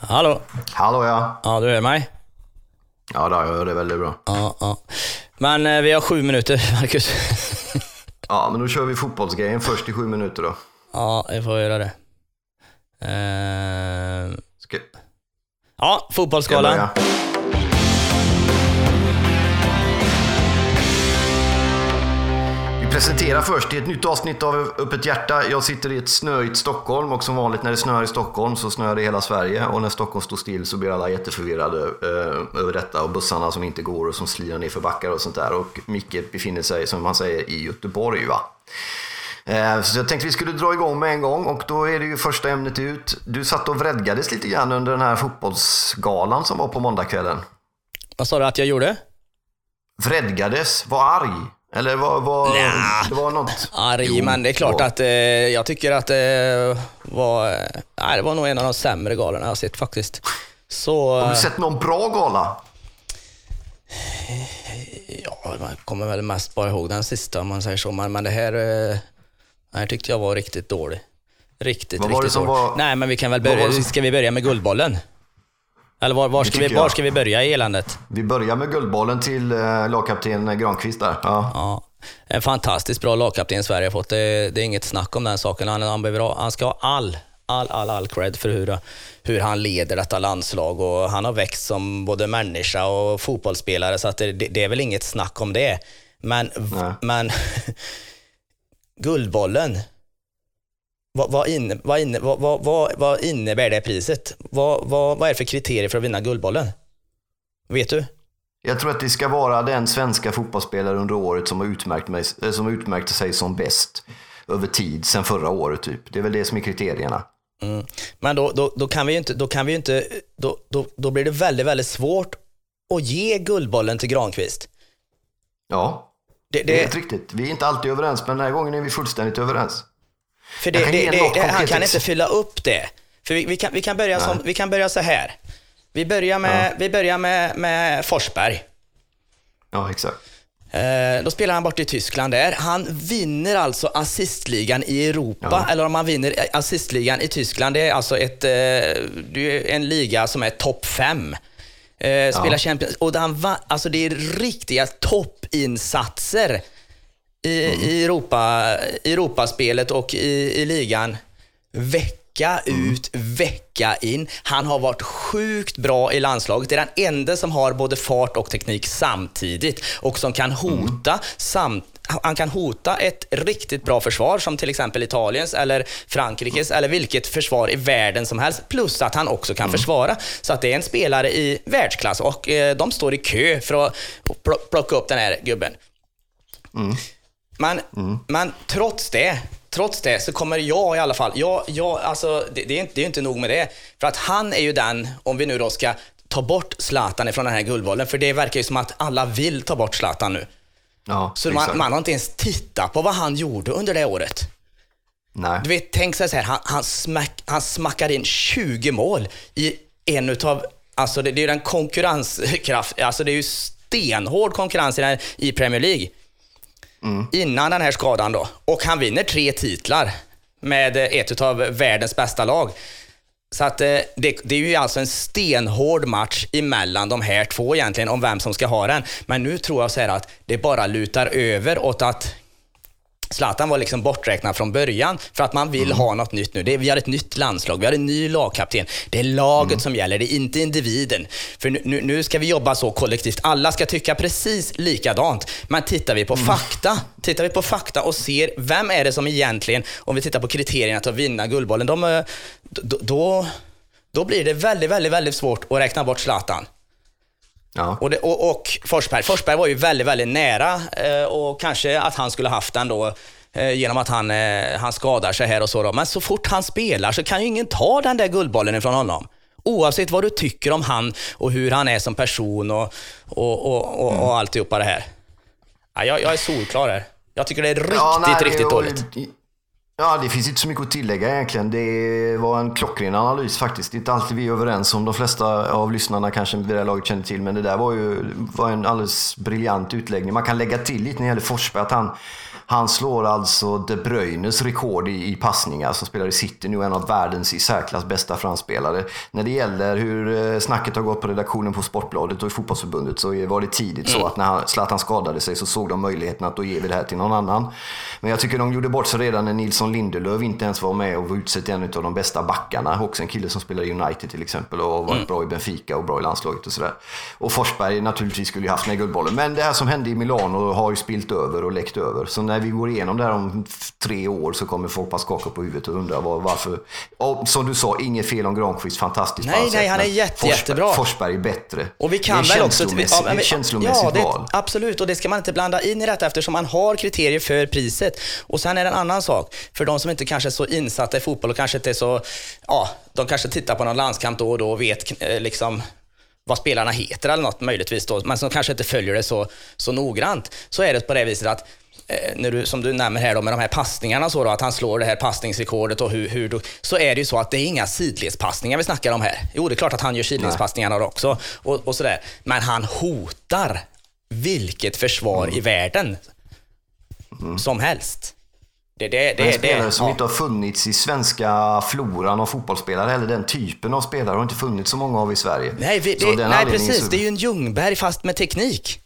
Hallå? Hallå ja. Ja, du hör mig? Ja, då, jag hör det väldigt bra. Ja, ja. Men eh, vi har sju minuter, Marcus. Ja, men då kör vi fotbollsgrejen först i sju minuter då. ja, vi får göra det. Eh, Ska, ja, fotbollsskalan. Presenterar först i ett nytt avsnitt av Öppet hjärta. Jag sitter i ett snöigt Stockholm och som vanligt när det snöar i Stockholm så snöar det i hela Sverige och när Stockholm står still så blir alla jätteförvirrade eh, över detta och bussarna som inte går och som slirar ner för backar och sånt där. Och Micke befinner sig, som man säger, i Göteborg va. Eh, Så jag tänkte vi skulle dra igång med en gång och då är det ju första ämnet ut. Du satt och vredgades lite grann under den här fotbollsgalan som var på måndagskvällen. Vad sa du att jag gjorde? Vredgades, var arg. Eller var, var, det var något... Arg, Jo, men det är klart att eh, jag tycker att det var, eh, nej, det var nog en av de sämre galorna jag har sett faktiskt. Så, Har eh, du sett någon bra gala? ja, man kommer väl mest bara ihåg den sista om man säger så, men, det här, eh, det här tyckte jag var riktigt dålig. Riktigt, riktigt dålig. var- Nej, men vi kan väl börja, ska vi börja med Guldbollen? Eller var, var, ska vi, var ska vi börja i eländet? Vi börjar med guldbollen till eh, lagkapten Granqvist där. Ja. Ja, en fantastiskt bra lagkapten Sverige har fått. Det, det är inget snack om den saken. Han, han, behöver ha, han ska ha all, all, all, all cred för hur, hur han leder detta landslag och han har växt som både människa och fotbollsspelare så att det, det, det är väl inget snack om det. Men, Nej. men Guldbollen, vad, vad, inne, vad, inne, vad, vad, vad, innebär det priset? Vad, vad, vad är det för kriterier för att vinna Guldbollen? Vet du? Jag tror att det ska vara den svenska fotbollsspelare under året som har utmärkt, mig, eh, som har utmärkt sig som bäst över tid, sen förra året typ. Det är väl det som är kriterierna. Mm. Men då, då, då kan vi ju inte, då kan vi inte, då, då, då blir det väldigt, väldigt svårt att ge Guldbollen till Granqvist. Ja, Det, det är det, helt riktigt. Vi är inte alltid överens, men den här gången är vi fullständigt överens. För det, det, det, det, han kan inte fylla upp det. För vi, vi, kan, vi, kan, börja som, vi kan börja så här. Vi börjar med, vi börjar med, med Forsberg. Ja, exakt. Eh, då spelar han bort i Tyskland där. Han vinner alltså assistligan i Europa, Ja. eller om han vinner assistligan i Tyskland. Det är alltså ett, eh, det är en liga som är topp fem. Eh, spelar Champions, och han va, alltså det är riktiga toppinsatser i, i Europa, Europaspelet och i, i ligan. Vecka ut, vecka in. Han har varit sjukt bra i landslaget. Det är den enda som har både fart och teknik samtidigt och som kan hota samt han kan hota ett riktigt bra försvar som till exempel Italiens eller Frankrikes eller vilket försvar i världen som helst. Plus att han också kan försvara. Så att det är en spelare i världsklass och eh, de står i kö för att pl- plocka upp den här gubben. Men, men trots det, trots det så kommer jag i alla fall, jag, jag, alltså, det, det, är inte, det är inte nog med det. För att han är ju den, om vi nu då ska ta bort Zlatan från den här guldbollen, för det verkar ju som att alla vill ta bort Zlatan nu. Ja, Så man, man har inte ens tittat på vad han gjorde under det året. Nej. Du vet, tänk så här, han, han, smack, han smackar in 20 mål i en utav, alltså det, det är ju den konkurrenskraft, alltså det är ju stenhård konkurrens i, den, i Premier League. Innan den här skadan då. Och han vinner tre titlar med eh, ett utav världens bästa lag. Så att eh, det, det är ju alltså en stenhård match emellan de här två egentligen om vem som ska ha den. Men nu tror jag så här att det bara lutar över åt att Zlatan var liksom borträknad från början för att man vill ha något nytt nu. Det är, vi har ett nytt landslag, vi har en ny lagkapten. Det är laget som gäller, det är inte individen. För nu, nu, nu ska vi jobba så kollektivt. Alla ska tycka precis likadant. Men tittar vi på fakta, tittar vi på fakta och ser vem är det som egentligen, om vi tittar på kriterierna till att vinna Guldbollen, de, eh, då, då, då blir det väldigt, väldigt, väldigt svårt att räkna bort Zlatan. Ja. Och, det, och, och Forsberg. Forsberg var ju väldigt, väldigt nära eh, och kanske att han skulle haft den då eh, genom att han, eh, han skadar sig här och så. Då. Men så fort han spelar så kan ju ingen ta den där guldbollen ifrån honom. Oavsett vad du tycker om han och hur han är som person och, och, och, och, och alltihopa det här. Ja, jag, jag är solklar här. Jag tycker det är riktigt, Ja, nej, riktigt dåligt. Ja, det finns inte så mycket att tillägga egentligen. Det var en klockren analys faktiskt. Det är inte alltid vi är överens om. De flesta av lyssnarna kanske vid det här laget känner till, men det där var ju var en alldeles briljant utläggning. Man kan lägga till lite när det gäller Forsberg, att han han slår alltså De Bruynes rekord i, i passningar som spelar i City nu, en av världens i särklass bästa framspelare. När det gäller hur eh, snacket har gått på redaktionen på Sportbladet och i Fotbollsförbundet så var det tidigt mm. så att när han, Zlatan skadade sig så såg de möjligheten att då ger vi det här till någon annan. Men jag tycker de gjorde bort sig redan när Nilsson Lindelöf inte ens var med och var utsedd till en av de bästa backarna. Också en kille som spelar i United till exempel och varit mm. bra i Benfica och bra i landslaget och sådär. Och Forsberg naturligtvis skulle ju haft med Guldbollen. Men det här som hände i Milano har ju spilt över och läckt över. Så när vi går igenom det här om tre år så kommer folk bara skaka på huvudet och undra var, varför. Och som du sa, inget fel om Granqvist, fantastiskt Nej, nej, han är jätte, Forsberg, jättebra. Forsberg är bättre. Och vi kan väl också... Ett känslomässigt ja, det, val. Absolut, och det ska man inte blanda in i detta eftersom man har kriterier för priset. Och sen är det en annan sak, för de som inte kanske är så insatta i fotboll och kanske inte är så... Ja, de kanske tittar på någon landskamp då och då och vet eh, liksom vad spelarna heter eller något möjligtvis då, men som kanske inte följer det så, så noggrant, så är det på det viset att när du, som du nämner här då, med de här passningarna, så då, att han slår det här passningsrekordet och hur, hur då, så är det ju så att det är inga sidledspassningar vi snackar om här. Jo, det är klart att han gör sidledspassningarna också och, och sådär, men han hotar vilket försvar mm. i världen mm. som helst. Det, det, det, en spelare det, som ja. inte har funnits i svenska floran av fotbollsspelare, eller den typen av spelare har inte funnits så många av i Sverige. Nej, vi, det, nej precis. Så... Det är ju en Ljungberg fast med teknik.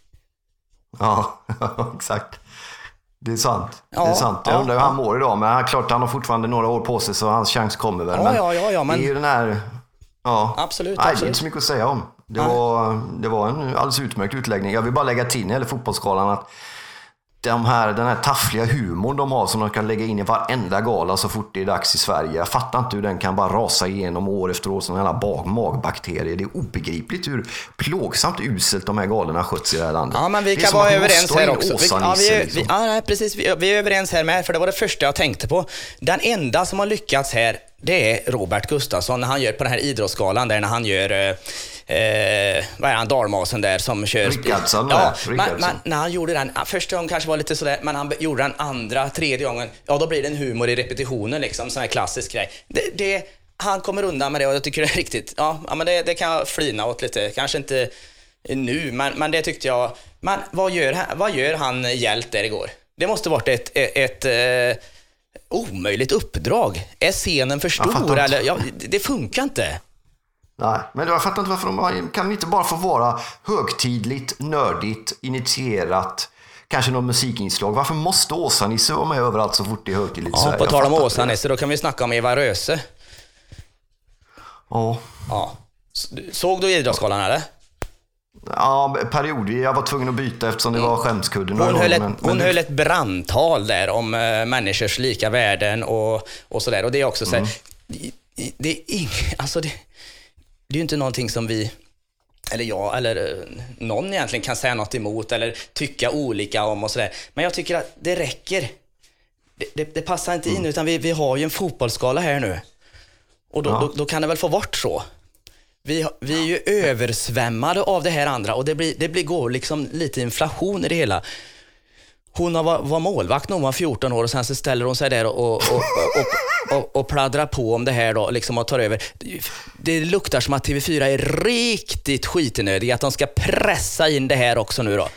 Ja, exakt. Det är sant. Ja, det är sant. Jag ja, undrar hur han mår idag, men klart han har fortfarande några år på sig så hans chans kommer väl. Ja, ja, ja, ja, men... Det är ju den här... Ja. Absolut, Nej, absolut. det är inte så mycket att säga om. Det var, det var en alldeles utmärkt utläggning. Jag vill bara lägga till när det gäller fotbollsskalan att de här, den här taffliga humorn de har som de kan lägga in i varenda gala så fort det är dags i Sverige. Jag fattar inte hur den kan bara rasa igenom år efter år som en bag, magbakterier. Det är obegripligt hur plågsamt uselt de här galorna sköts i det här landet. Ja, men vi kan vara överens här också. Vi, ja, vi, är, liksom. vi, ja, precis. Vi, vi är överens här med, för det var det första jag tänkte på. Den enda som har lyckats här, det är Robert Gustafsson när han gör på den här idrottsgalan där när han gör eh, vad är han, dalmasen där som kör... Rickardsson. Ja, men, när han gjorde den, första gången kanske var lite sådär, men han gjorde den andra, tredje gången, ja då blir det en humor i repetitionen liksom, sån här klassisk grej. Det, det, han kommer undan med det och jag tycker det är riktigt, ja, ja men det, det kan jag flina åt lite, kanske inte nu, men, men det tyckte jag, men vad gör, vad gör han hjält där igår? Det måste varit ett, ett, ett eh, omöjligt uppdrag. Är scenen för stor? Eller, ja, det funkar inte. Nej, men jag fattar inte varför de kan inte bara få vara högtidligt, nördigt, initierat, kanske något musikinslag. Varför måste Åsa-Nisse vara med överallt så fort det är högtidligt ja, På tal om Åsa-Nisse, då kan vi snacka om Eva Röse. Ja. ja. Såg du Idrottsgalan eller? Ja, periodvis. Jag var tvungen att byta eftersom det var skämskudden. Hon, höll, ett, men, hon men... höll ett brandtal där om äh, människors lika värden och, och sådär. Och det är också så här, mm. det, det, är ing, alltså det, det är ju inte någonting som vi, eller jag, eller eh, någon egentligen kan säga något emot eller tycka olika om och sådär. Men jag tycker att det räcker. Det, det, det passar inte in, mm. utan vi, vi har ju en fotbollsskala här nu. Och då, ja. då, då, kan det väl få vara så. Vi, vi är ju översvämmade av det här andra och det, blir, det blir, går liksom lite inflation i det hela. Hon var, var målvakt när hon var 14 år och sen så ställer hon sig där och, och, och, och, och pladdrar på om det här då, liksom och tar över. Det luktar som att TV4 är riktigt skitenödiga, att de ska pressa in det här också nu då.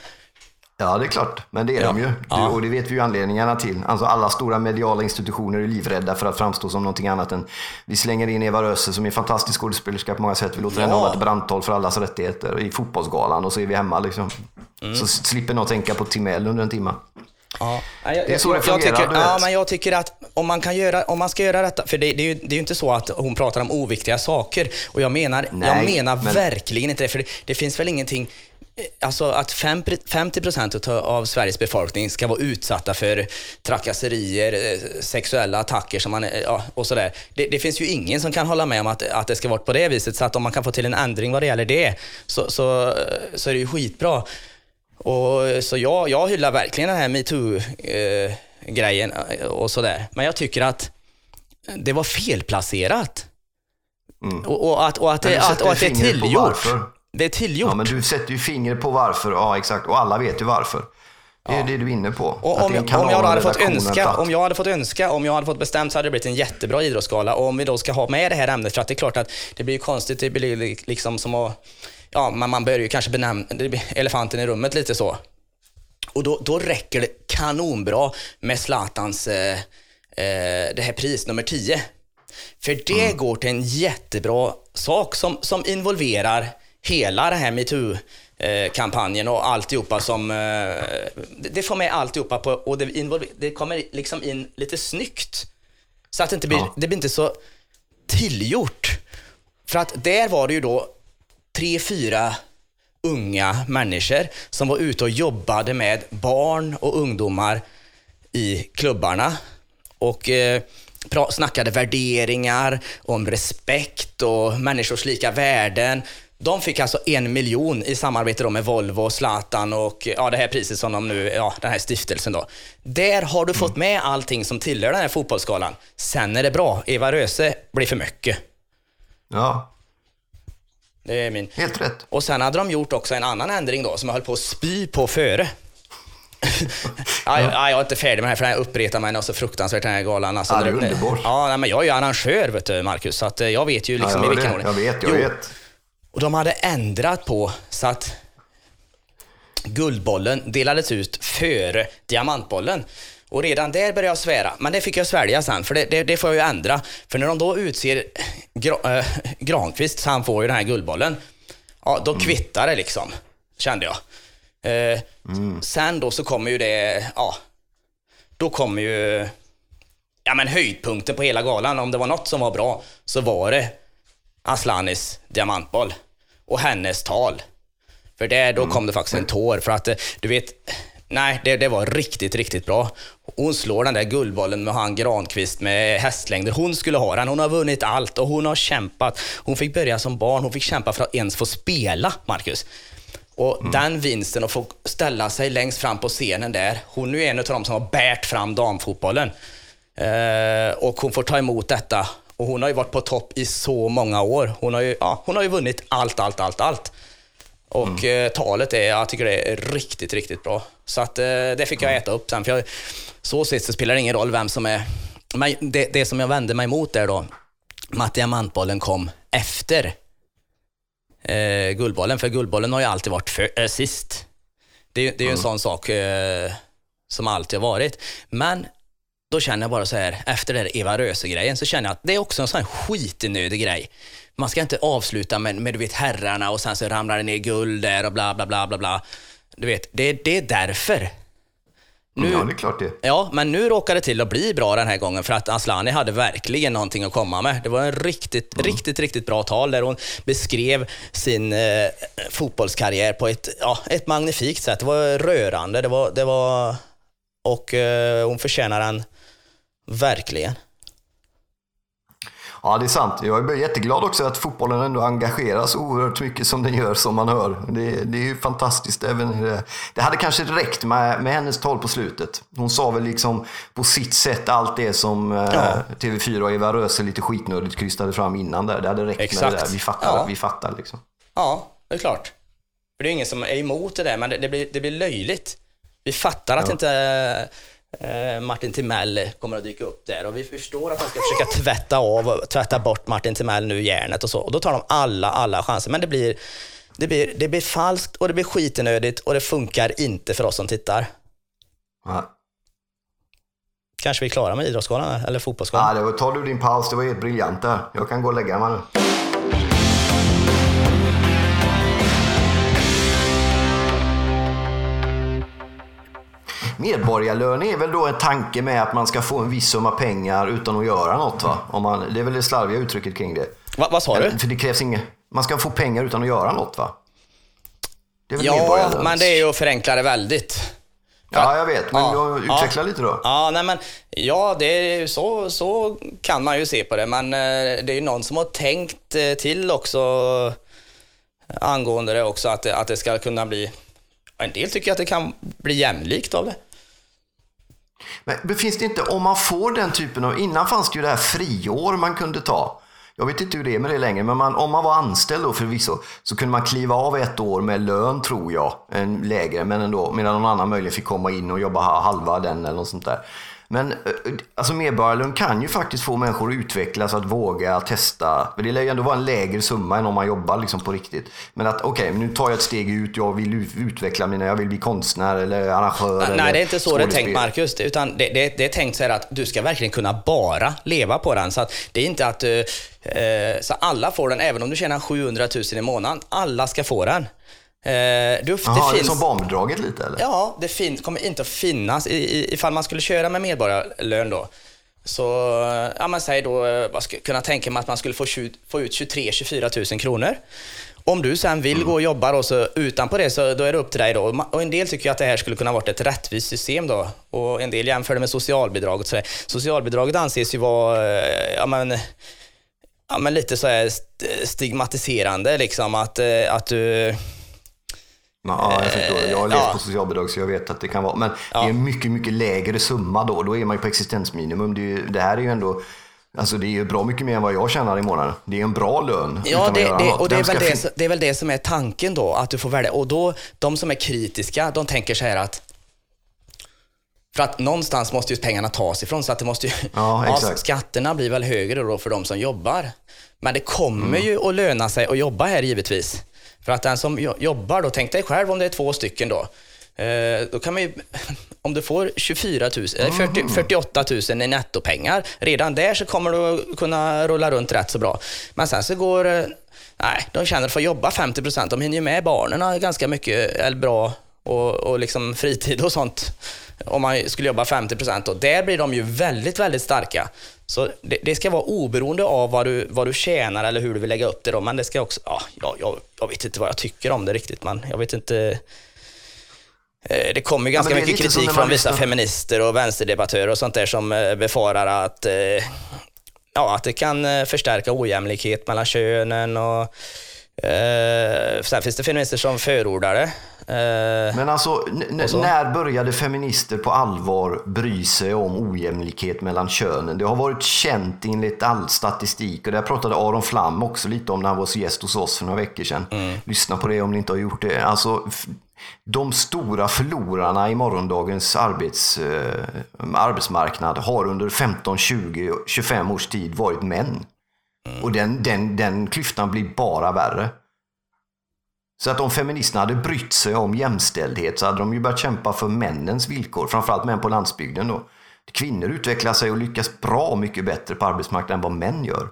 Ja, det är klart. Men det är ja. de ju. Ja. Och det vet vi ju anledningarna till. Alltså alla stora mediala institutioner är livrädda för att framstå som någonting annat än... Vi slänger in Eva Röse som är en fantastisk skådespelerska på många sätt. Vi låter ja. henne hålla ett brandtal för allas rättigheter i fotbollsgalan och så är vi hemma liksom. Mm. Så slipper någon tänka på Timell under en timme. Ja. det är så det fungerar, jag tycker, ja, men jag tycker att om man, kan göra, om man ska göra detta, för det, det, är ju, det är ju inte så att hon pratar om oviktiga saker. Och jag menar, Nej, jag menar men... verkligen inte det, för det, det finns väl ingenting Alltså att 50 procent av Sveriges befolkning ska vara utsatta för trakasserier, eh, sexuella attacker som man, eh, ja, och sådär. Det, det, finns ju ingen som kan hålla med om att, att det ska vara på det viset. Så att om man kan få till en ändring vad det gäller det, så, så, så är det ju skitbra. Och, så jag, jag hyllar verkligen den här metoo-grejen eh, och sådär. Men jag tycker att det var felplacerat. Mm. Och, och, att, och, att att, och att det är tillgjort. Det är tillgjort. Ja, men du sätter ju fingret på varför. Ja, exakt. Och alla vet ju varför. Det är det du är inne på. Och Att om, jag, om, jag hade fått önska, platt. om jag hade fått önska, om jag hade fått bestämt så hade det blivit en jättebra idrottsgala. Och om vi då ska ha med det här ämnet, för att det är klart att det blir konstigt, det blir li- liksom som att, ja, man, man börjar ju kanske benämna elefanten i rummet lite så. Och då, då räcker det kanonbra med Zlatans, eh, eh, det här pris nummer 10. För det går till en jättebra sak som, som involverar hela den här metoo-kampanjen och alltihopa som... eh, Det får med alltihopa på, och det, involver, det kommer liksom in lite snyggt. Så att det inte blir, Ja. det blir inte så tillgjort. För att där var det ju då tre, fyra unga människor som var ute och jobbade med barn och ungdomar i klubbarna. Och eh, snackade värderingar, om respekt och människors lika värden. De fick alltså en miljon i samarbete då med Volvo, Zlatan och ja, det här priset som de nu, ja, den här stiftelsen då. Där har du fått med allting som tillhör den här fotbollsskalan. Sen är det bra. Eva Röse blir för mycket. Ja, Det är min. helt rätt. Och sen hade de gjort också en annan ändring då, som jag höll på att spy på före. ja, jag, ja, jag är inte färdig med det här, för jag uppretar mig något så fruktansvärt den här galan. Alltså, Ja, det är underbart. Ja, men jag är ju arrangör, vet du, Marcus, så att, eh, jag vet ju liksom ja, i vilken ordning. jag vet, jag Jo, vet. Och de hade ändrat på så att Guldbollen delades ut före Diamantbollen. Och redan där började jag svära, men det fick jag svälja sen, för det, det, det får jag ju ändra. För när de då utser Gra, äh, Granqvist, så han får ju den här Guldbollen, ja då kvittar det liksom, kände jag. Eh, Sen då så kommer ju det, ja, då kommer ju ja, men höjdpunkten på hela galan. Om det var något som var bra så var det Aslanis diamantboll och hennes tal. För där, då kom det faktiskt en tår för att, eh, du vet, nej, det, det var riktigt, riktigt bra. Hon slår den där guldbollen med han Granqvist med hästlängder. Hon skulle ha den. Hon har vunnit allt och hon har kämpat. Hon fick börja som barn. Hon fick kämpa för att ens få spela, Marcus. Och den vinsten att få ställa sig längst fram på scenen där. Hon är ju en av dem som har bärt fram damfotbollen. Eh, och hon får ta emot detta. Och hon har ju varit på topp i så många år. Hon har ju, ja, hon har ju vunnit allt, allt, allt, allt. Och eh, talet är, jag tycker det är riktigt, riktigt bra. Så att eh, det fick jag äta upp sen. För jag, så sett så spelar det ingen roll vem som är... Men det, det som jag vände mig emot där då, med att diamantbollen kom efter eh, guldbollen. För guldbollen har ju alltid varit för, eh, sist. Det, det är ju en sån sak eh, som alltid har varit. Men då känner jag bara så här, efter den där Eva Röse-grejen, så känner jag att det är också en sån här skitinödig grej. Man ska inte avsluta med, med du vet, herrarna och sen så ramlar det ner guld där och bla bla bla bla bla. Du vet, det, det är därför. Nu, Ja, det är klart det. Ja, men nu råkade det till att bli bra den här gången för att Aslani hade verkligen någonting att komma med. Det var en riktigt, riktigt, riktigt bra tal där hon beskrev sin eh, fotbollskarriär på ett, ja, ett magnifikt sätt. Det var rörande, det var, det var och eh, hon förtjänar den verkligen. Ja, det är sant. Jag är jätteglad också att fotbollen ändå engageras oerhört mycket som den gör, som man hör. Det, det är ju fantastiskt. Även det. det hade kanske räckt med, med hennes tal på slutet. Hon sa väl liksom på sitt sätt allt det som eh, Ja. TV4 och Eva Röse lite skitnödigt krystade fram innan där. Det hade räckt med Exakt. det där. Vi fattar, Ja. vi fattar liksom. Ja, det är klart. För det är ingen som är emot det där, men det, det, blir, det blir löjligt. Vi fattar att Ja. inte eh, Martin Timell kommer att dyka upp där och vi förstår att han ska försöka tvätta av, tvätta bort Martin Timell nu järnet och så. Och då tar de alla, alla chanser. Men det blir, det blir, det blir falskt och det blir skitenödigt och det funkar inte för oss som tittar. Ja. Kanske vi är klara med Idrottsgalan eller Fotbollsgalan. Ja, det var, tar du din paus, det var helt briljant där. Jag kan gå och lägga mig nu. Medborgarlön är väl då en tanke med att man ska få en viss summa pengar utan att göra något va? Om man, det är väl det slarviga uttrycket kring det. Va, vad sa du? För det krävs inget, man ska få pengar utan att göra något va? Ja, men det är ju att förenkla det väldigt. Ja, jag vet. Men Ja, ja, utveckla lite då. Ja, nej men, ja det är så, så kan man ju se på det, men eh, det är ju någon som har tänkt eh, till också angående det också, att det, att det ska kunna bli... En del tycker att det kan bli jämlikt av det. Men finns det inte, om man får den typen av, innan fanns det ju det här friår man kunde ta. Jag vet inte hur det är med det längre, men man, om man var anställd då förvisso så kunde man kliva av ett år med lön tror jag, en lägre, men ändå, medan någon annan möjligen fick komma in och jobba halva den eller något sånt där. Men eh, alltså medborgarlön kan ju faktiskt få människor att utvecklas, att våga testa. Det lär ju ändå vara en lägre summa än om man jobbar liksom på riktigt. Men att okej, okay, nu tar jag ett steg ut, jag vill utveckla mina, jag vill bli konstnär eller arrangör. Nej, eller det är inte så det är tänkt Marcus. Utan det, det, det, är tänkt så här att du ska verkligen kunna bara leva på den. Så att det är inte att uh, så alla får den, även om du tjänar 700 000 i månaden. Alla ska få den. Eh, det, Aha, finns, det är som barnbidraget lite eller? Ja, det fin, kommer inte att finnas i, i, ifall man skulle köra med medborgarlön då. Så, ja man säger då, jag skulle kunna tänka mig att man skulle få, få ut 23-24 000 kronor. Om du sen vill mm. gå och jobba då, så utanpå det så då är det upp till dig. Då. Och en del tycker att det här skulle kunna vara ett rättvist system då. Och en del jämför det med socialbidraget. Så socialbidraget anses ju vara, eh, ja men, ja, men lite så här stigmatiserande liksom att, eh, att du Ja, jag förstår. Jag har levt ja. på socialbidrag så jag vet att det kan vara. Men ja. det är en mycket, mycket lägre summa då. Då är man ju på existensminimum. Det, är, det här är ju ändå Alltså det är ju bra mycket mer än vad jag tjänar i månaden. Det är en bra lön. Ja, det, det och det är, väl det, det är väl det som är tanken då, att du får välja. Och då, de som är kritiska, de tänker så här att för att någonstans måste ju pengarna tas ifrån, så att det måste ju, ja, ja, skatterna blir väl högre då för de som jobbar. Men det kommer mm. ju att löna sig att jobba här givetvis. För att den som jobbar då, tänk dig själv om det är två stycken då. Eh, då kan man ju, om du får 24 000, eller 40, 48 000 i nettopengar, redan där så kommer du kunna rulla runt rätt så bra. Men sen så går, eh, nej, de känner att få jobba 50 procent, de hinner ju med barnen ganska mycket, eller bra, och, och liksom fritid och sånt. Om man skulle jobba 50 procent, där blir de ju väldigt, väldigt starka. Så det, det, ska vara oberoende av vad du, vad du tjänar eller hur du vill lägga upp det. Då. Men det ska också, ja, jag, jag vet inte vad jag tycker om det riktigt, men jag vet inte. Eh, det kommer ganska ja, mycket kritik från vissa feminister och vänsterdebattörer och sånt där som eh, befarar att, eh, ja, att det kan förstärka ojämlikhet mellan könen och Eh, sen finns det feminister som förordar det. Eh, Men alltså, när började feminister på allvar bry sig om ojämlikhet mellan könen? Det har varit känt enligt all statistik och det pratade Aron Flam också lite om när han var gäst hos oss för några veckor sedan. Mm. Lyssna på det om ni inte har gjort det. Alltså, de stora förlorarna i morgondagens arbets, eh, arbetsmarknad har under 15, 20, 25 års tid varit män. Och den, den, den klyftan blir bara värre. Så att om feministerna hade brytt sig om jämställdhet så hade de ju börjat kämpa för männens villkor, framförallt män på landsbygden då. Kvinnor utvecklar sig och lyckas bra mycket bättre på arbetsmarknaden än vad män gör.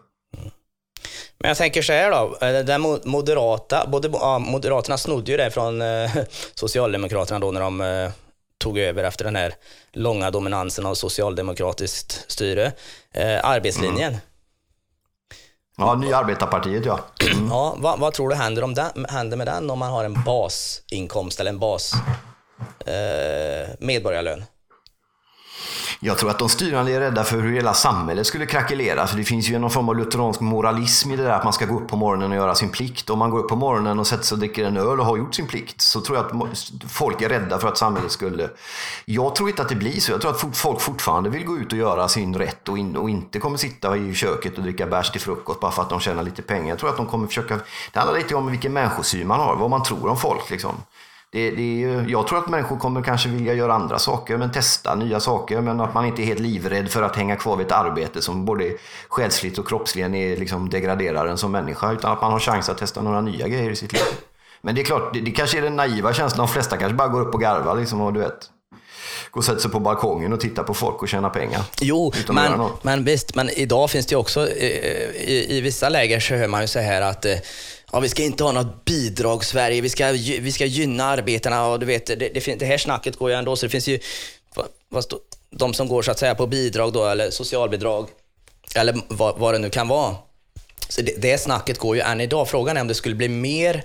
Men jag tänker så här då, eh, den moderata, både, ja, Moderaterna snodde ju det från eh, Socialdemokraterna då när de eh, tog över efter den här långa dominansen av socialdemokratiskt styre. Eh, arbetslinjen. Mm. Ja, Nya Arbetarpartiet ja. Mm. ja vad, vad, tror du händer, om den, händer med den om man har en basinkomst eller en bas eh, medborgarlön? Jag tror att de styrande är rädda för hur hela samhället skulle krackelera. För det finns ju någon form av lutheransk moralism i det där att man ska gå upp på morgonen och göra sin plikt. Om man går upp på morgonen och sätter sig och dricker en öl och har gjort sin plikt så tror jag att folk är rädda för att samhället skulle... Jag tror inte att det blir så. Jag tror att folk fortfarande vill gå ut och göra sin rätt och, in, och inte kommer sitta i köket och dricka bärs till frukost bara för att de tjänar lite pengar. Jag tror att de kommer försöka... Det handlar lite om vilken människosyn man har, vad man tror om folk. Liksom. Det, det jag tror att människor kommer kanske vilja göra andra saker, men testa nya saker. Men att man inte är helt livrädd för att hänga kvar vid ett arbete som både själsligt och kroppsligen är liksom degraderar en som människa. Utan att man har chans att testa några nya grejer i sitt liv. Men det är klart, det, det kanske är den naiva känslan. De flesta kanske bara går upp och garvar liksom, och du vet gå och sätta sig på balkongen och titta på folk och tjäna pengar. Jo, men, men visst, men idag finns det ju också, i, i, i vissa läger så hör man ju så här att eh, ja, vi ska inte ha något bidrag Sverige, vi ska, vi ska gynna arbetarna och du vet, det, det, det här snacket går ju ändå så det finns ju vad, stå, de som går så att säga på bidrag då eller socialbidrag eller vad, vad det nu kan vara. Så det, det snacket går ju än idag. Frågan är om det skulle bli mer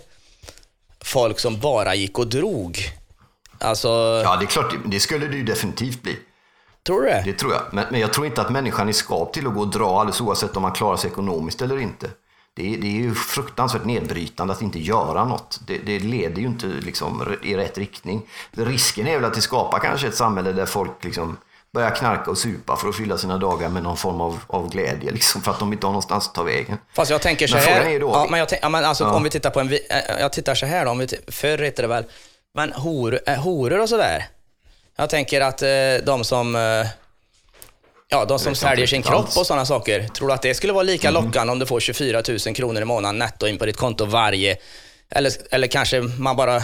folk som bara gick och drog. Alltså... Ja, det är klart, det skulle det ju definitivt bli. Tror du det? Det tror jag. Men, men jag tror inte att människan är skapt till att gå och dra alldeles oavsett om man klarar sig ekonomiskt eller inte det är, det är ju fruktansvärt nedbrytande att inte göra något. Det, det leder ju inte liksom i rätt riktning. Risken är väl att det skapar kanske ett samhälle där folk liksom börja knarka och supa för att fylla sina dagar med någon form av, av glädje. Liksom, för att de inte har någonstans att ta vägen. Fast jag tänker så Men här. frågan är då- ja, men jag tänk, ja, men alltså, Ja. om vi tittar på en, eh, jag tittar så här då, om vi, förr hette det väl, men hor, eh, horor och sådär. Jag tänker att eh, de som, eh, ja, de som säljer sin kropp och sådana saker. Tror du att det skulle vara lika Mhm. lockande om du får 24 000 kronor i månaden netto in på ditt konto varje, eller, eller kanske man bara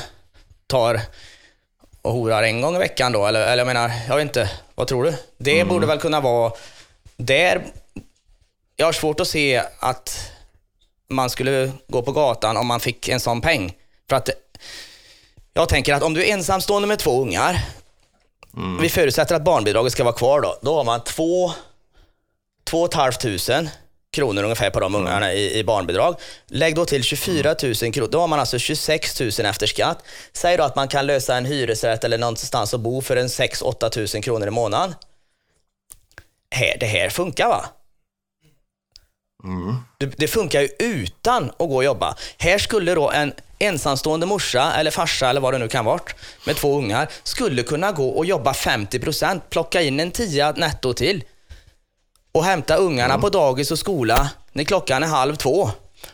tar och horar en gång i veckan då? Eller, eller jag menar, jag vet inte, vad tror du? Det Mm. borde väl kunna vara, där, jag har svårt att se att man skulle gå på gatan om man fick en sån peng. För att jag tänker att om du är ensamstående med två ungar, vi förutsätter att barnbidraget ska vara kvar då, då har man två, två och ett halvt tusen kronor ungefär på de ungarna i, i barnbidrag. Lägg då till 24 000 kronor, då har man alltså 26 000 efter skatt. Säg då att man kan lösa en hyresrätt eller någonstans att bo för en 6-8 000 kronor i månaden. Här, det här funkar va? Det, det funkar ju utan att gå och jobba. Här skulle då en ensamstående morsa eller farsa eller vad det nu kan vara med två ungar skulle kunna gå och jobba 50%, plocka in en tia netto till och hämta ungarna på dagis och skola när klockan är halv två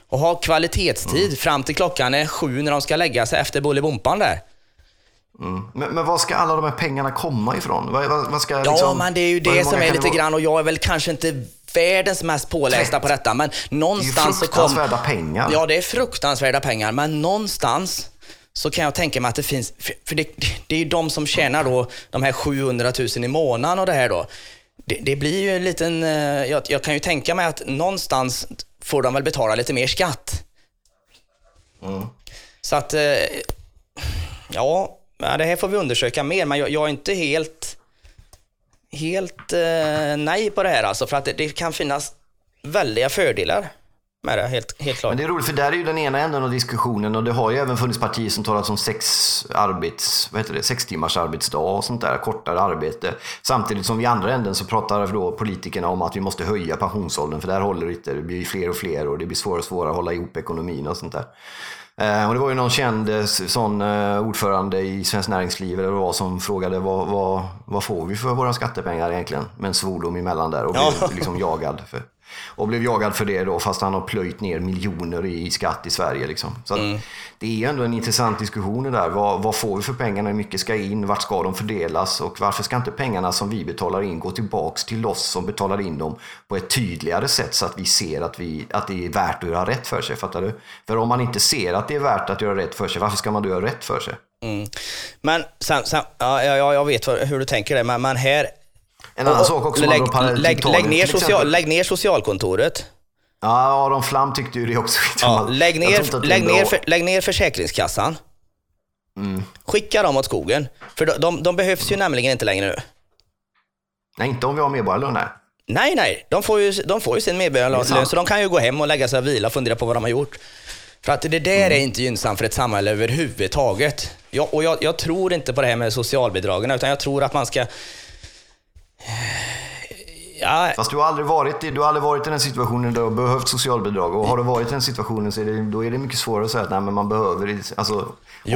och ha kvalitetstid fram till klockan är sju när de ska lägga sig efter Bolibompan där. Men, men var ska alla de här pengarna komma ifrån? Vad, vad, vad ska, Ja, liksom, men det är ju det som är lite vara? grann och jag är väl kanske inte världens mest pålästa på detta, men Det är någonstans så kom... fruktansvärda pengar. Ja, det är fruktansvärda pengar, men någonstans så kan jag tänka mig att det finns, för- det, det är ju de som tjänar då de här 700 000 i månaden och det här då. Det, det blir ju en liten, eh, jag, jag kan ju tänka mig att någonstans får de väl betala lite mer skatt. Mm. Så att, eh, ja, ja, det här får vi undersöka mer, men jag, jag är inte helt, helt eh, nej på det här alltså, för att det, det kan finnas väldiga fördelar med det, helt, helt klart. Men det är roligt för där är ju den ena änden av diskussionen och det har ju även funnits partier som talat om sex, arbets, vad heter det, sex timmars arbetsdag och sånt där, kortare arbete. Samtidigt som i andra änden så pratar då politikerna om att vi måste höja pensionsåldern för där håller det inte, det blir fler och fler och det blir svårare och svårare att hålla ihop ekonomin och sånt där. Eh, Och det var ju någon känd eh, sån eh, ordförande i Svenskt Näringsliv eller vad som frågade vad, vad, vad får vi för våra skattepengar egentligen? Med en svordom emellan där och blev Ja. liksom jagad. För, och blev jagad för det då fast han har plöjt ner miljoner i skatt i Sverige. Liksom. Så att Det är ändå en intressant diskussion det där. Vad, vad får vi för pengarna? Hur mycket ska in? Vart ska de fördelas? Och varför ska inte pengarna som vi betalar in gå tillbaks till oss som betalar in dem på ett tydligare sätt så att vi ser att, vi, att det är värt att göra rätt för sig? Fattar du? För om man inte ser att det är värt att göra rätt för sig, varför ska man då göra rätt för sig? Men sen, sen, ja, ja, jag vet hur du tänker det, men, men här... En annan sak också, man lägg, lägg, lägg, ner social, lägg ner socialkontoret. Ja, Aron Flam tyckte ju det också. Ja, lägg, ner, lägg, ner, för, lägg ner Försäkringskassan. Mm. Skicka dem åt skogen. För de, de, de behövs ju nämligen inte längre nu. Nej, inte om vi har medborgarlön här. Nej, nej. De får ju, de får ju sin medborgarlön, så de kan ju gå hem och lägga sig och vila och fundera på vad de har gjort. För att det där Mm. är inte gynnsamt för ett samhälle överhuvudtaget. Jag, och jag, jag tror inte på det här med socialbidragen, utan jag tror att man ska... Ja, Fast du har aldrig varit, i- du har aldrig varit i den situationen där du har behövt socialbidrag. Och har du varit i den situationen så är det, då är det mycket svårare att säga att nej, men man behöver. Alltså,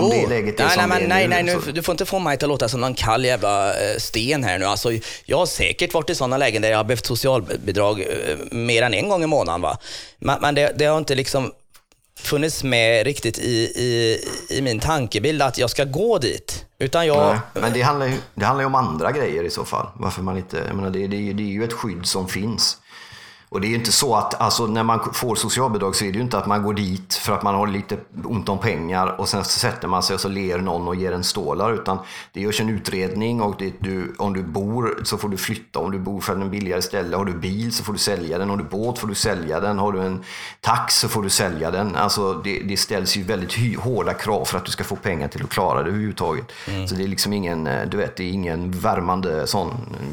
om det läget är nej, som nej, det är nej, nu, nej, så- nu, du får inte få mig till att låta som någon kall jävla eh, sten här nu. Alltså, jag har säkert varit i sådana lägen där jag har behövt socialbidrag eh, mer än en gång i månaden. Va? Men, men det, det har inte liksom funnits med riktigt i, i, i min tankebild att jag ska gå dit. Utan jag... Nej, men det handlar, ju, det handlar ju om andra grejer i så fall. Varför man inte, jag menar, det, det, det är ju ett skydd som finns. Och det är ju inte så att alltså, när man får socialbidrag så är det ju inte att man går dit för att man har lite ont om pengar och sen sätter man sig och så ler någon och ger en stålar. Utan det görs en utredning och du, om du bor så får du flytta. Om du bor för en billigare ställe. Har du bil så får du sälja den. Har du båt får du sälja den. Har du en tax så får du sälja den. Alltså det, det ställs ju väldigt hårda krav för att du ska få pengar till att klara det överhuvudtaget. Så det är liksom ingen, eh, du vet, det är ingen värmande sån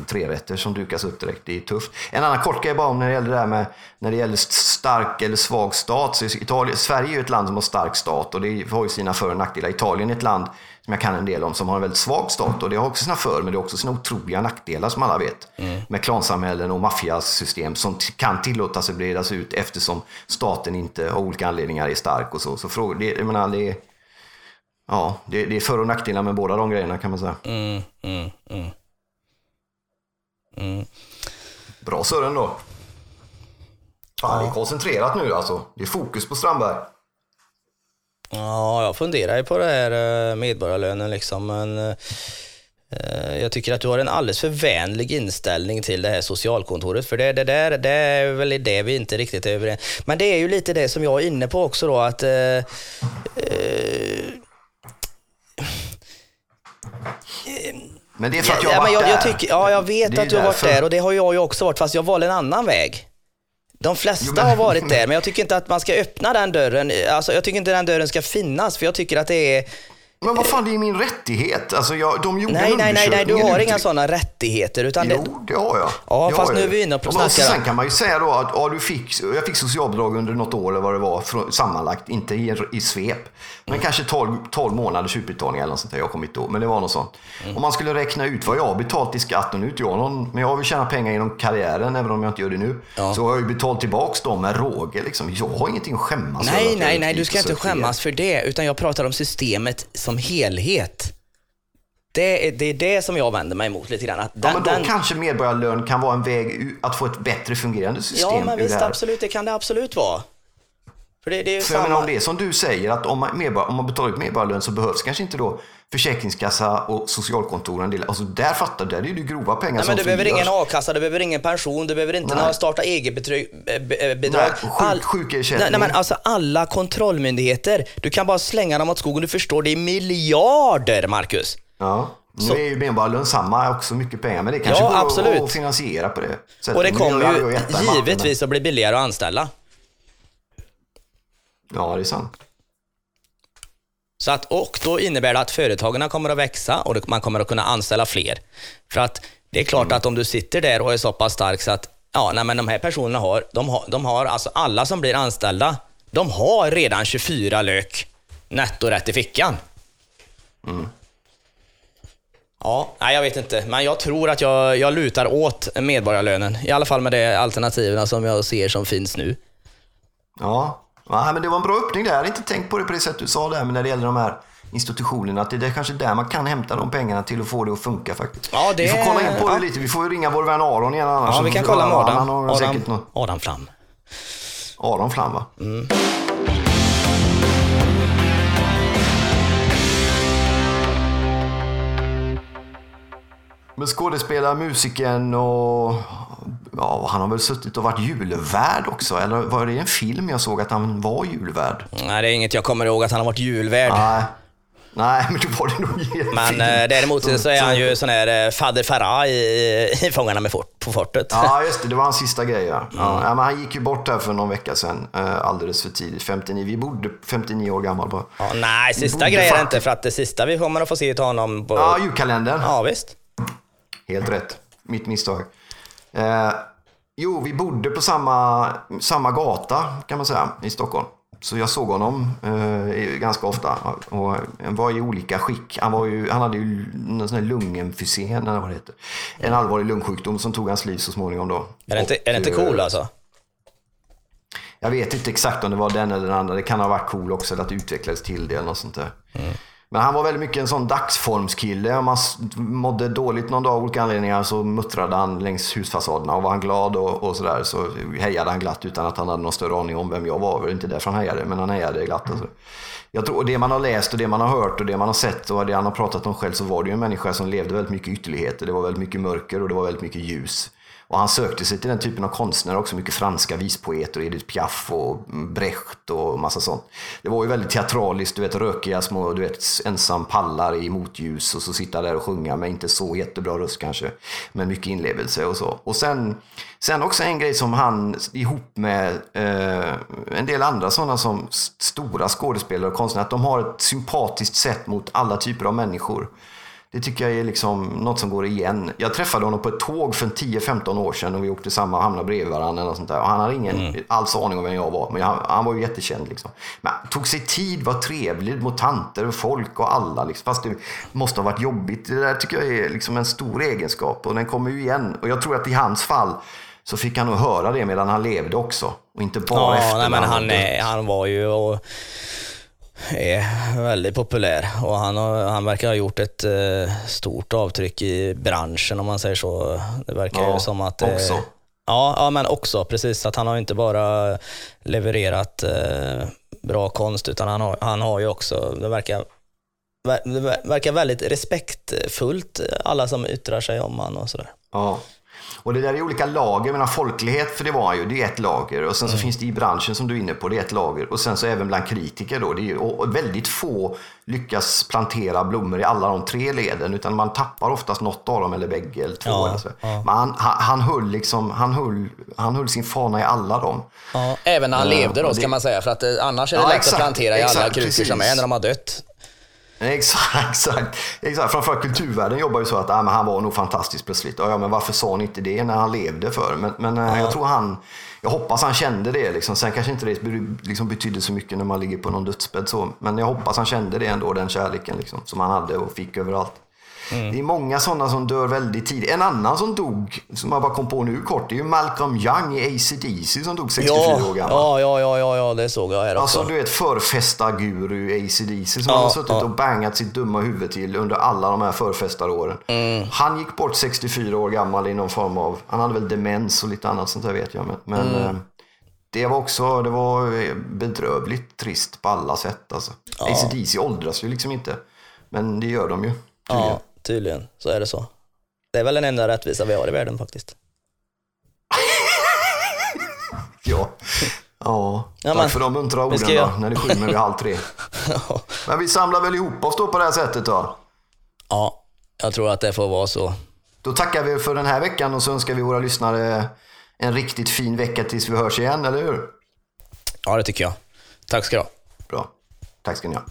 trerätter som dukas upp direkt. Det är tufft. En annan kort grej bara om när det gäller det här med när det gäller stark eller svag stat. Så Italien, Sverige är ju ett land som har stark stat och det har ju sina för och nackdelar. Italien är ett land som jag kan en del om som har en väldigt svag stat och det har också sina för men det har också sina otroliga nackdelar som alla vet. Med klansamhällen och maffiasystem som kan tillåta sig bredas ut eftersom staten inte av olika anledningar är stark och så. Så frågor, det, jag menar, det, ja, det, det är för och nackdelar med båda de grejerna kan man säga. Mm, mm, mm. Mm. Bra Sören då. Fan, det är koncentrerat nu alltså. Det är fokus på Strandberg. Ja, jag funderar ju på det här eh, medborgarlönen liksom, men eh, jag tycker att du har en alldeles för vänlig inställning till det här socialkontoret, för det, det, där, det är väl det vi inte riktigt är överens Men det är ju lite det som jag är inne på också då, att eh, eh, Men det är för att jag har ja, varit jag, jag där. tycker, Ja, jag vet att du har varit där och det har jag ju också varit, fast jag valde en annan väg. De flesta har varit där, men jag tycker inte att man ska öppna den dörren. Alltså, jag tycker inte den dörren ska finnas, för jag tycker att det är... Men vad fan, det är min rättighet. Alltså, jag, de gjorde Nej, en nej, nej, nej, du har inga sådana rättigheter. Utan det, Jo, det har jag. Ja, Det fast nu är vi inne på så- snackar- Sen kan man ju säga då att ja, du fick, jag fick socialbidrag under något år eller vad det var sammanlagt, inte i, i svep. Men Mm. kanske 12, 12 månaders utbetalning eller något sånt där. Jag kommer inte ihåg, men det var något sånt. Mm. Om man skulle räkna ut vad jag har betalt i skatt och nu inte jag någon, men jag vill tjäna pengar genom karriären även om jag inte gör det nu. Ja. Så har jag ju betalt tillbaks dem med råge liksom. Jag har ingenting att skämmas över nej, nej, nej, du ska inte skämmas för det, utan jag pratar om systemet som helhet. Det är, det är det som jag vänder mig emot lite grann. Att Ja, den, men då den, kanske medborgarlön kan vara en väg att få ett bättre fungerande system ja, men visst, det absolut, det kan det absolut vara. För det, det är För jag samma... menar om det är som du säger, att om man, medborgar, om man betalar ut medborgarlön så behövs kanske inte då Försäkringskassa och socialkontoren. Del, alltså där fattar där är det grova pengar Nej, som men du behöver ingen a-kassa, du behöver ingen pension, du behöver inte Nej. några starta eget-bidrag. Nej, sjuk- sjukersättning. nej, men alltså alla kontrollmyndigheter, du kan bara slänga dem åt skogen. Du förstår, det är miljarder, Marcus. Ja. Nu Så- är ju medborgarlön samma, också mycket pengar, men det kanske Ja, går absolut. att finansiera på det sättet. Och det kommer ju givetvis att bli billigare att anställa. Ja, det är sant. Så att, och då innebär det att företagen kommer att växa och man kommer att kunna anställa fler. För att det är klart att om du sitter där och är så pass stark så att ja, nej, men de här personerna har, de har, de har, alltså alla som blir anställda, de har redan 24 lök netto rätt i fickan. Ja, nej, jag vet inte, men jag tror att jag, jag lutar åt medborgarlönen. I alla fall med de alternativen som jag ser som finns nu. Ja, ja men det var en bra öppning där. Jag hade inte tänkt på det på det sätt du sa där, men när det gäller de här institutionerna, att det är kanske där man kan hämta de pengarna till att få det att funka faktiskt. Ja, det- Vi får kolla in på det lite. Vi får ju ringa vår vän Aron igen annars. Ja, vi kan kolla med. Adam. Adam, Flam. Aron Flam va? Men skådespelare, musikern och ja, han har väl suttit och varit julvärd också? Eller var det en film jag såg att han var julvärd? Nej, det är inget jag kommer ihåg att han har varit julvärd. Nej, Nej men då var det nog i en Men film. eh, däremot så är han ju sån här eh, fader Farah i, i Fångarna med fort, på fortet. Ja, just det. Det var hans sista grej. Ja. Mm. Ja, men han gick ju bort där för någon vecka sedan. eh, Alldeles för tidigt. 59. Vi bodde 59 år gammal bara. Ja, nej, sista grejen är inte för att det sista vi kommer att få se till honom på... Ja, julkalendern. Ja, visst. Helt rätt. Mitt misstag. Eh, jo, vi bodde på samma, samma gata kan man säga i Stockholm. Så jag såg honom eh, ganska ofta. Och han var i olika skick. Han, var ju, han hade ju en sån här lungemfysem, eller vad det heter. En allvarlig lungsjukdom som tog hans liv så småningom då. Är det inte, är det inte eh, cool alltså? Jag vet inte exakt om det var den eller den andra. Det kan ha varit cool också, eller att det utvecklades till det eller något sånt där. Men han var väldigt mycket en sån dagsformskille. Om man mådde dåligt någon dag av olika anledningar så muttrade han längs husfasaderna. Och var han glad och, och sådär så hejade han glatt utan att han hade någon större aning om vem jag var. Det var inte därför han hejade, men han hejade glatt. Alltså. Jag tror, och det man har läst och det man har hört och det man har sett och det han har pratat om själv så var det ju en människa som levde väldigt mycket ytterligheter. Det var väldigt mycket mörker och det var väldigt mycket ljus. Och han sökte sig till den typen av konstnärer också, mycket franska vispoeter, Edith Piaf och Brecht och massa sånt. Det var ju väldigt teatraliskt, du vet rökiga små, du vet ensam pallar i motljus och så sitta där och sjunga med inte så jättebra röst kanske, men mycket inlevelse och så. Och sen, sen också en grej som han ihop med eh, en del andra sådana som stora skådespelare och konstnärer, att de har ett sympatiskt sätt mot alla typer av människor. Det tycker jag är liksom något som går igen. Jag träffade honom på ett tåg för 10-15 år sedan och vi åkte samma och hamnade bredvid varandra. Och sånt där. Och han hade ingen alls aning om vem jag var, men han, han var ju jättekänd. Liksom. Men han tog sig tid, var trevlig mot tanter och folk och alla. Liksom. Fast det måste ha varit jobbigt. Det där tycker jag är liksom en stor egenskap och den kommer ju igen. Och jag tror att i hans fall så fick han nog höra det medan han levde också. Och inte bara Ja, efter nej, men han, han var ju... Och, är väldigt populär och han, har, han verkar ha gjort ett eh, stort avtryck i branschen om man säger så. Det verkar Ja, ju som att... eh, också. Ja, ja, men också precis. Att han har inte bara levererat eh, bra konst utan han har, han har ju också, det verkar, ver- det ver- verkar väldigt respektfullt alla som yttrar sig om han och sådär. Ja. Och det där är olika lager. Menar, folklighet, för det var han ju, det är ett lager. Och sen så finns det i branschen som du är inne på, det är ett lager. Och sen så även bland kritiker då. Det är och väldigt få lyckas plantera blommor i alla de tre leden. Utan man tappar oftast något av dem eller bägge eller två. Ja, eller så. ja. Men han, han, han, höll liksom, han, höll, han höll sin fana i alla dem. Även när han Ja, levde då, ska man säga. För att eh, annars är det Ja, lätt exakt, att plantera i alla exakt, krukor som precis. är när de har dött. Exakt, exakt. exakt. Framförallt kulturvärlden jobbar ju så att ah, men han var nog fantastisk plötsligt. Ja, ja, men varför sa ni inte det när han levde för? Men, men eh, jag tror han, jag hoppas han kände det. Liksom. Sen kanske inte det liksom betydde så mycket när man ligger på någon dödsbädd. Så. Men jag hoppas han kände det ändå, den kärleken liksom, som han hade och fick överallt. Det är många sådana som dör väldigt tidigt. En annan som dog, som jag bara kom på nu kort, det är ju Malcolm Young i AC/DC som dog 64 Ja, år gammal. ja, ja, ja, ja, ja, det såg jag här också. Alltså du vet förfestarguru AC/DC som Ja, har suttit ja. och bangat sitt dumma huvud till under alla de här förfestaråren. Mm. Han gick bort 64 år gammal i någon form av, han hade väl demens och lite annat sånt där vet jag. Men, Mm. eh, det var också, det var eh, bedrövligt trist på alla sätt alltså. AC/DC åldras ju liksom inte. Men det gör de ju. ja, tydligen. Så är det så. Det är väl den enda rättvisa vi har i världen faktiskt. Ja. Ja, Ja, tack för de muntra orden ska då, när det skymmer vid halv tre. Men vi samlar väl ihop oss då på det här sättet då. ja, jag tror att det får vara så. Då tackar vi för den här veckan och så önskar vi våra lyssnare en riktigt fin vecka tills vi hörs igen, eller hur? Ja, det tycker jag. Tack ska du ha. Bra. Tack ska ni ha.